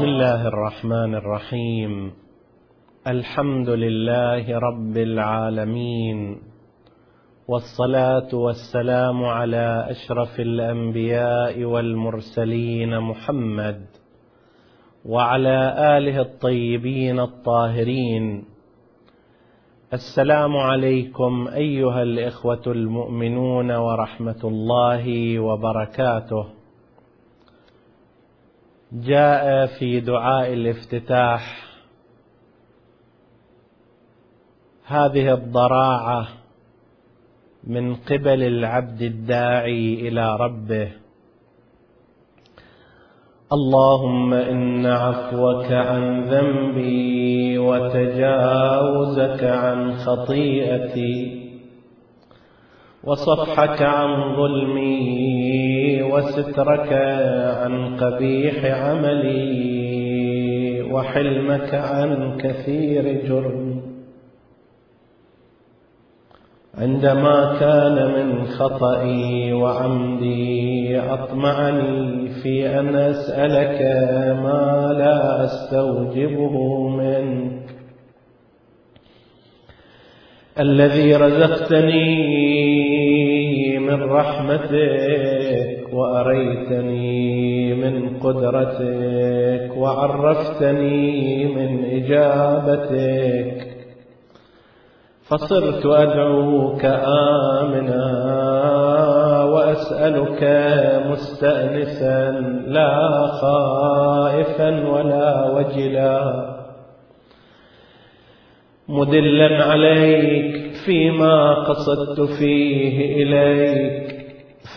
بسم الله الرحمن الرحيم. الحمد لله رب العالمين. والصلاة والسلام على أشرف الأنبياء والمرسلين محمد وعلى آله الطيبين الطاهرين. السلام عليكم أيها الإخوة المؤمنون ورحمة الله وبركاته. جاء في دعاء الافتتاح. هذه الضراعة من قبل العبد الداعي إلى ربه. اللهم إن عفوك عن ذنبي وتجاوزك عن خطيئتي وصفحك عن ظلمي وسترك عن قبيح عملي وحلمك عن كثير جرمي عندما كان من خطئي وعمدي أطمعني في أن أسألك ما لا أستوجبه منك. الذي رزقتني من رحمتك وأريتني من قدرتك وعرفتني من إجابتك. فصرت أدعوك آمنا وأسألك مستأنسا لا خائفا ولا وجلا. مدلا عليك فيما قصدت فيه إليك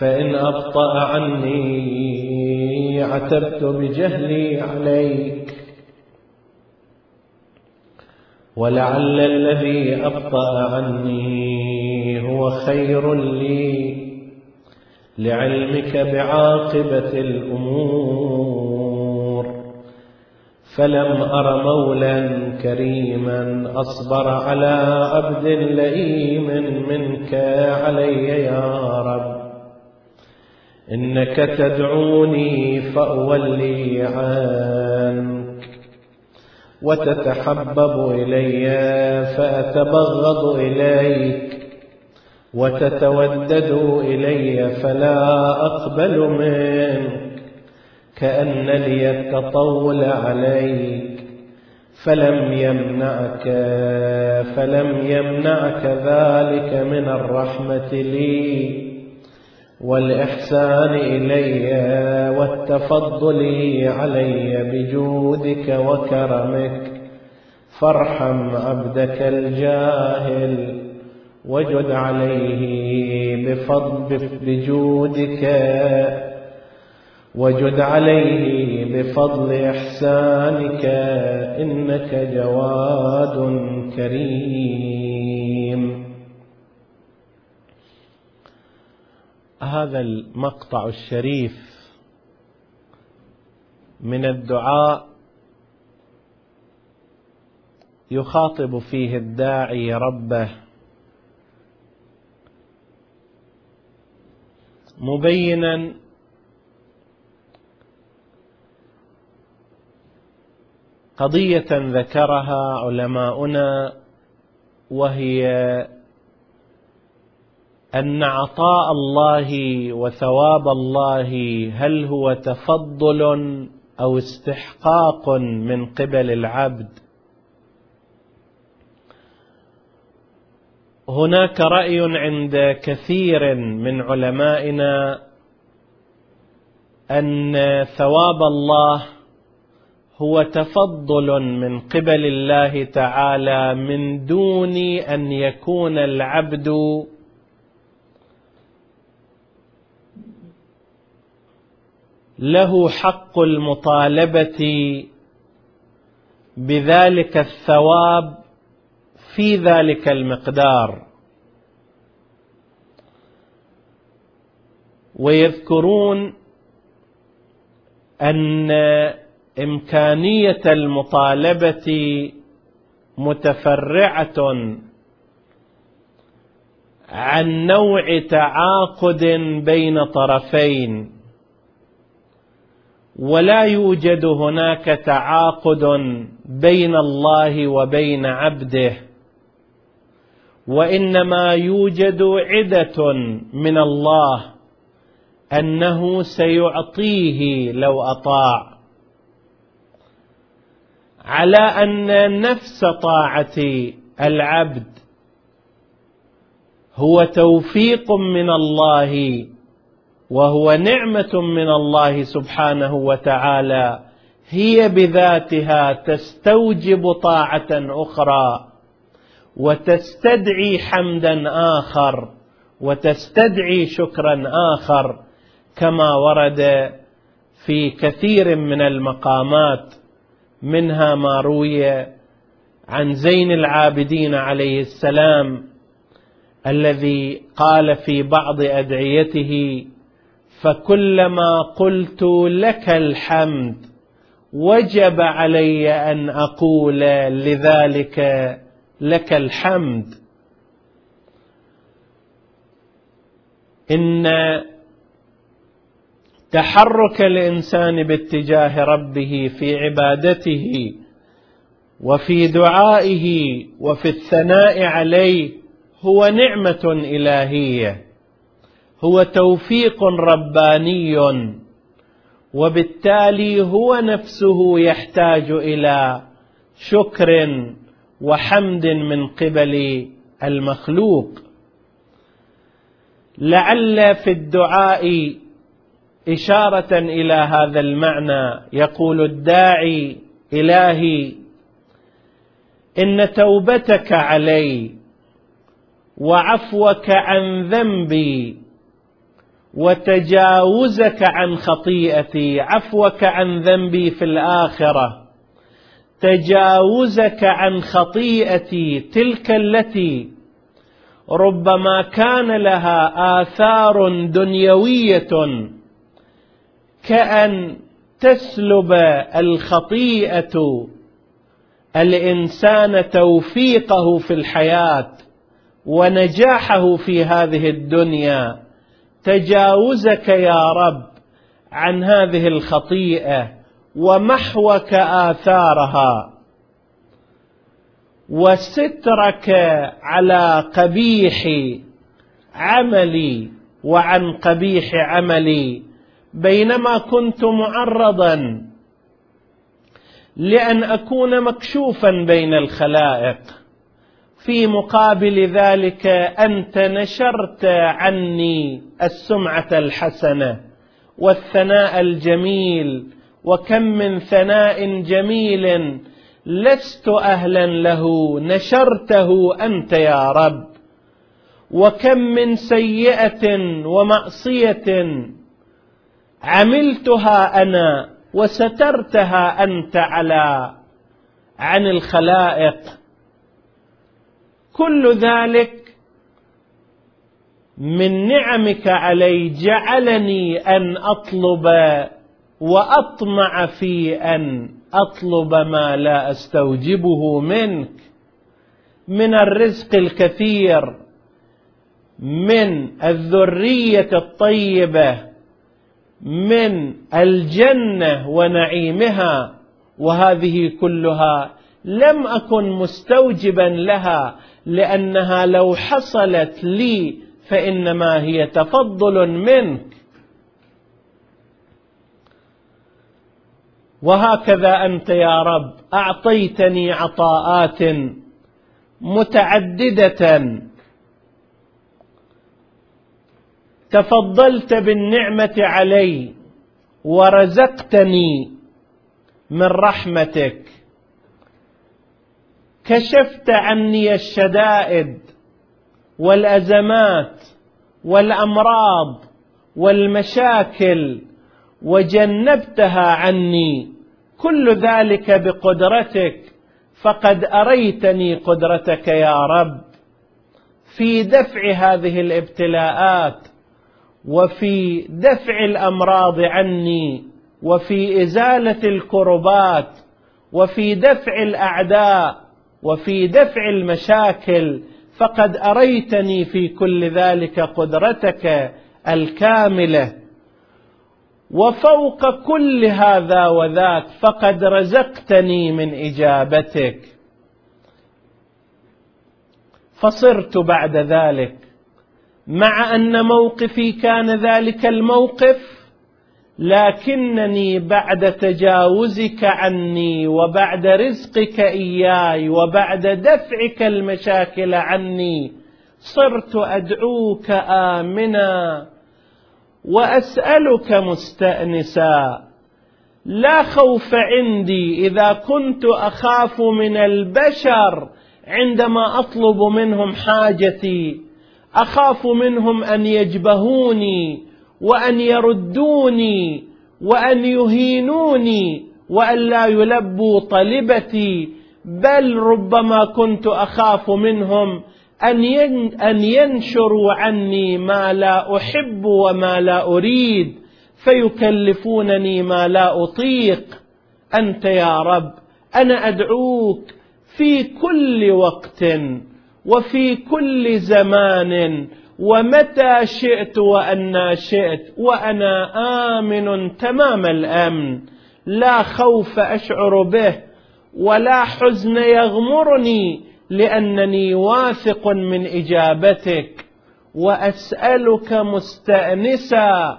فإن أبطأ عني عتبت بجهلي عليك. ولعل الذي أبطأ عني هو خير لي لعلمك بعاقبة الأمور. فلم أر مولا كريما أصبر على عبد لئيم منك علي يا رب. إنك تدعوني فأولي عنك وتتحبب إلي فأتبغض إليك وتتودد إلي فلا أقبل منك. كأن لي التطول عليك فلم يمنعك فلم يمنعك ذلك من الرحمة لي. والإحسان إلي والتفضل علي بجودك وكرمك. فارحم عبدك الجاهل وجد عليه بفضل بجودك. وجد عليه بفضل إحسانك إنك جواد كريم. هذا المقطع الشريف من الدعاء يخاطب فيه الداعي ربه مبينا قضية ذكرها علماؤنا وهي أن عطاء الله وثواب الله هل هو تفضل أو استحقاق من قبل العبد؟ هناك رأي عند كثير من علمائنا أن ثواب الله هو تفضل من قبل الله تعالى من دون أن يكون العبد له حق المطالبة بذلك الثواب في ذلك المقدار. ويذكرون أن إمكانية المطالبة متفرعة عن نوع تعاقد بين طرفين ولا يوجد هناك تعاقد بين الله وبين عبده وإنما يوجد عدة من الله أنه سيعطيه لو أطاع. على أن نفس طاعة العبد هو توفيق من الله وهو نعمة من الله سبحانه وتعالى هي بذاتها تستوجب طاعة أخرى وتستدعي حمدا آخر وتستدعي شكرا آخر كما ورد في كثير من المقامات. منها ما روي عن زين العابدين عليه السلام الذي قال في بعض أدعيته فكلما قلت لك الحمد وجب علي أن أقول لذلك لك الحمد. إن تحرك الإنسان باتجاه ربه في عبادته وفي دعائه وفي الثناء عليه هو نعمة إلهية. هو توفيق رباني. وبالتالي هو نفسه يحتاج إلى شكر وحمد من قبل المخلوق. لعل في الدعاء إشارة إلى هذا المعنى يقول الداعي إلهي إن توبتك علي وعفوك عن ذنبي وتجاوزك عن خطيئتي عفوك عن ذنبي في الآخرة تجاوزك عن خطيئتي تلك التي ربما كان لها آثار دنيوية كأن تسلب الخطيئة الإنسان توفيقه في الحياة ونجاحه في هذه الدنيا. تجاوزك يا رب عن هذه الخطيئة ومحوك آثارها. وسترك على قبيح عملي وعن قبيح عملي. بينما كنت معرضا لأن أكون مكشوفا بين الخلائق. في مقابل ذلك أنت نشرت عني السمعة الحسنة والثناء الجميل وكم من ثناء جميل لست أهلا له نشرته أنت يا رب. وكم من سيئة ومعصية عملتها أنا وسترتها أنت على عن الخلائق. كل ذلك من نعمك علي جعلني أن أطلب وأطمع في أن أطلب ما لا أستوجبه منك. من الرزق الكثير من الذرية الطيبة من الجنة ونعيمها وهذه كلها لم أكن مستوجبا لها لأنها لو حصلت لي فإنما هي تفضل منك. وهكذا أنت يا رب أعطيتني عطاءات متعددة تفضلت بالنعمة علي ورزقتني من رحمتك. كشفت عني الشدائد والأزمات والأمراض والمشاكل وجنبتها عني. كل ذلك بقدرتك فقد أريتني قدرتك يا رب. في دفع هذه الابتلاءات وفي دفع الأمراض عني وفي إزالة الكربات وفي دفع الأعداء وفي دفع المشاكل فقد أريتني في كل ذلك قدرتك الكاملة. وفوق كل هذا وذاك فقد رزقتني من إجابتك. فصرت بعد ذلك. مع أن موقفي كان ذلك الموقف لكنني بعد تجاوزك عني وبعد رزقك إياي وبعد دفعك المشاكل عني صرت أدعوك آمنا وأسألك مستأنسا. لا خوف عندي إذا كنت أخاف من البشر عندما أطلب منهم حاجتي. أخاف منهم أن يجبهوني وأن يردوني وأن يهينوني وأن لا يلبوا طلبتي بل ربما كنت أخاف منهم أن ينشروا عني ما لا أحب وما لا أريد فيكلفونني ما لا أطيق. أنت يا رب أنا أدعوك في كل وقت. وفي كل زمان ومتى شئت وأنا شئت وأنا آمن تمام الأمن. لا خوف أشعر به ولا حزن يغمرني لأنني واثق من إجابتك. وأسألك مستأنسا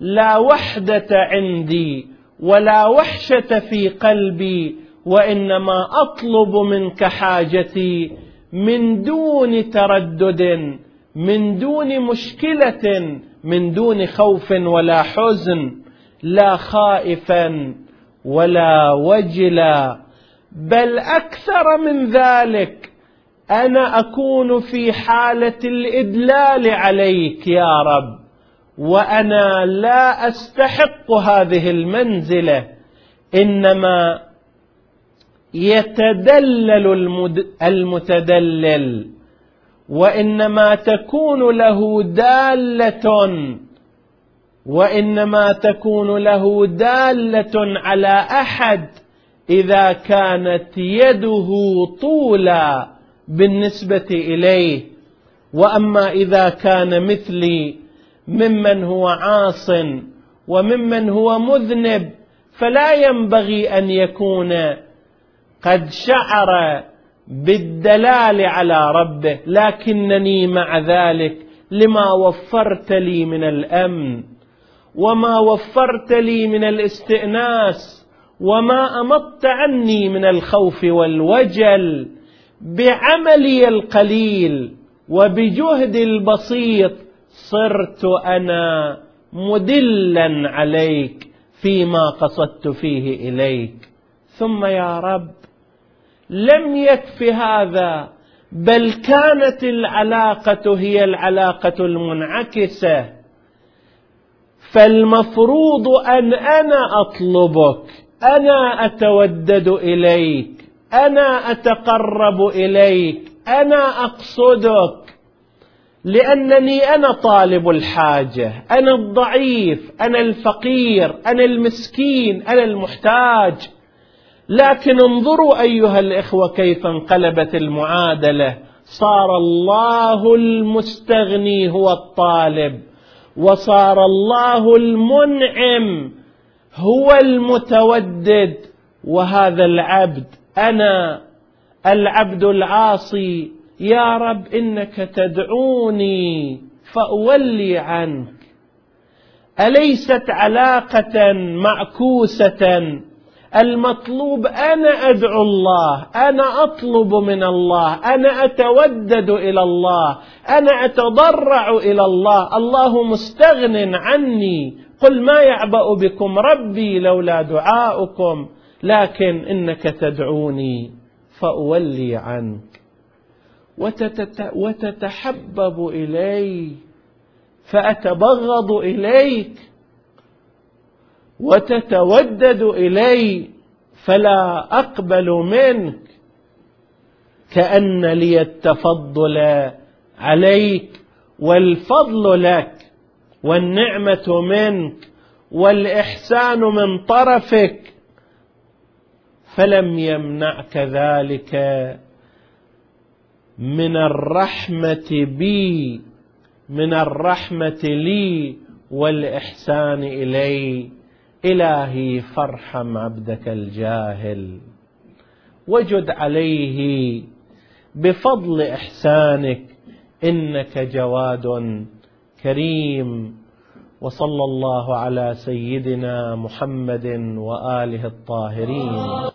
لا وحدة عندي ولا وحشة في قلبي وإنما أطلب منك حاجتي. من دون تردد من دون مشكلة من دون خوف ولا حزن لا خائفا ولا وجلا بل أكثر من ذلك أنا أكون في حالة الإدلال عليك يا رب وأنا لا أستحق هذه المنزلة إنما يتدلل المتدلل وإنما تكون له دالة وإنما تكون له دالة على أحد إذا كانت يده طولا بالنسبة إليه. وأما إذا كان مثلي ممن هو عاص وممن هو مذنب فلا ينبغي أن يكون قد شعر بالدلال على ربه لكنني مع ذلك لما وفرت لي من الأمن وما وفرت لي من الاستئناس وما أمضت عني من الخوف والوجل بعملي القليل وبجهدي البسيط صرت أنا مدلا عليك فيما قصدت فيه إليك. ثم يا رب لم يكف هذا بل كانت العلاقة هي العلاقة المنعكسة. فالمفروض أن أنا أطلبك أنا أتودد إليك أنا أتقرب إليك أنا أقصدك. لأنني أنا طالب الحاجة أنا الضعيف أنا الفقير أنا المسكين أنا المحتاج. لكن انظروا أيها الإخوة كيف انقلبت المعادلة. صار الله المستغني هو الطالب وصار الله المنعم هو المتودد وهذا العبد أنا العبد العاصي. يا رب إنك تدعوني فأولي عنك. أليست علاقة معكوسة؟ المطلوب أنا أدعو الله أنا أطلب من الله أنا أتودد إلى الله أنا أتضرع إلى الله. الله مستغن عني. قل ما يعبأ بكم ربي لولا دعاؤكم لكن إنك تدعوني فأولي عنك. وتتحبب إلي فأتبغض إليك. وتتودد إلي فلا أقبل منك كأن لي التفضل عليك والفضل لك والنعمة منك والإحسان من طرفك فلم يمنعك ذلك من الرحمة بي من الرحمة لي والإحسان إلي. إلهي فارحم عبدك الجاهل. وجد عليه بفضل إحسانك إنك جواد كريم. وصلى الله على سيدنا محمد وآله الطاهرين.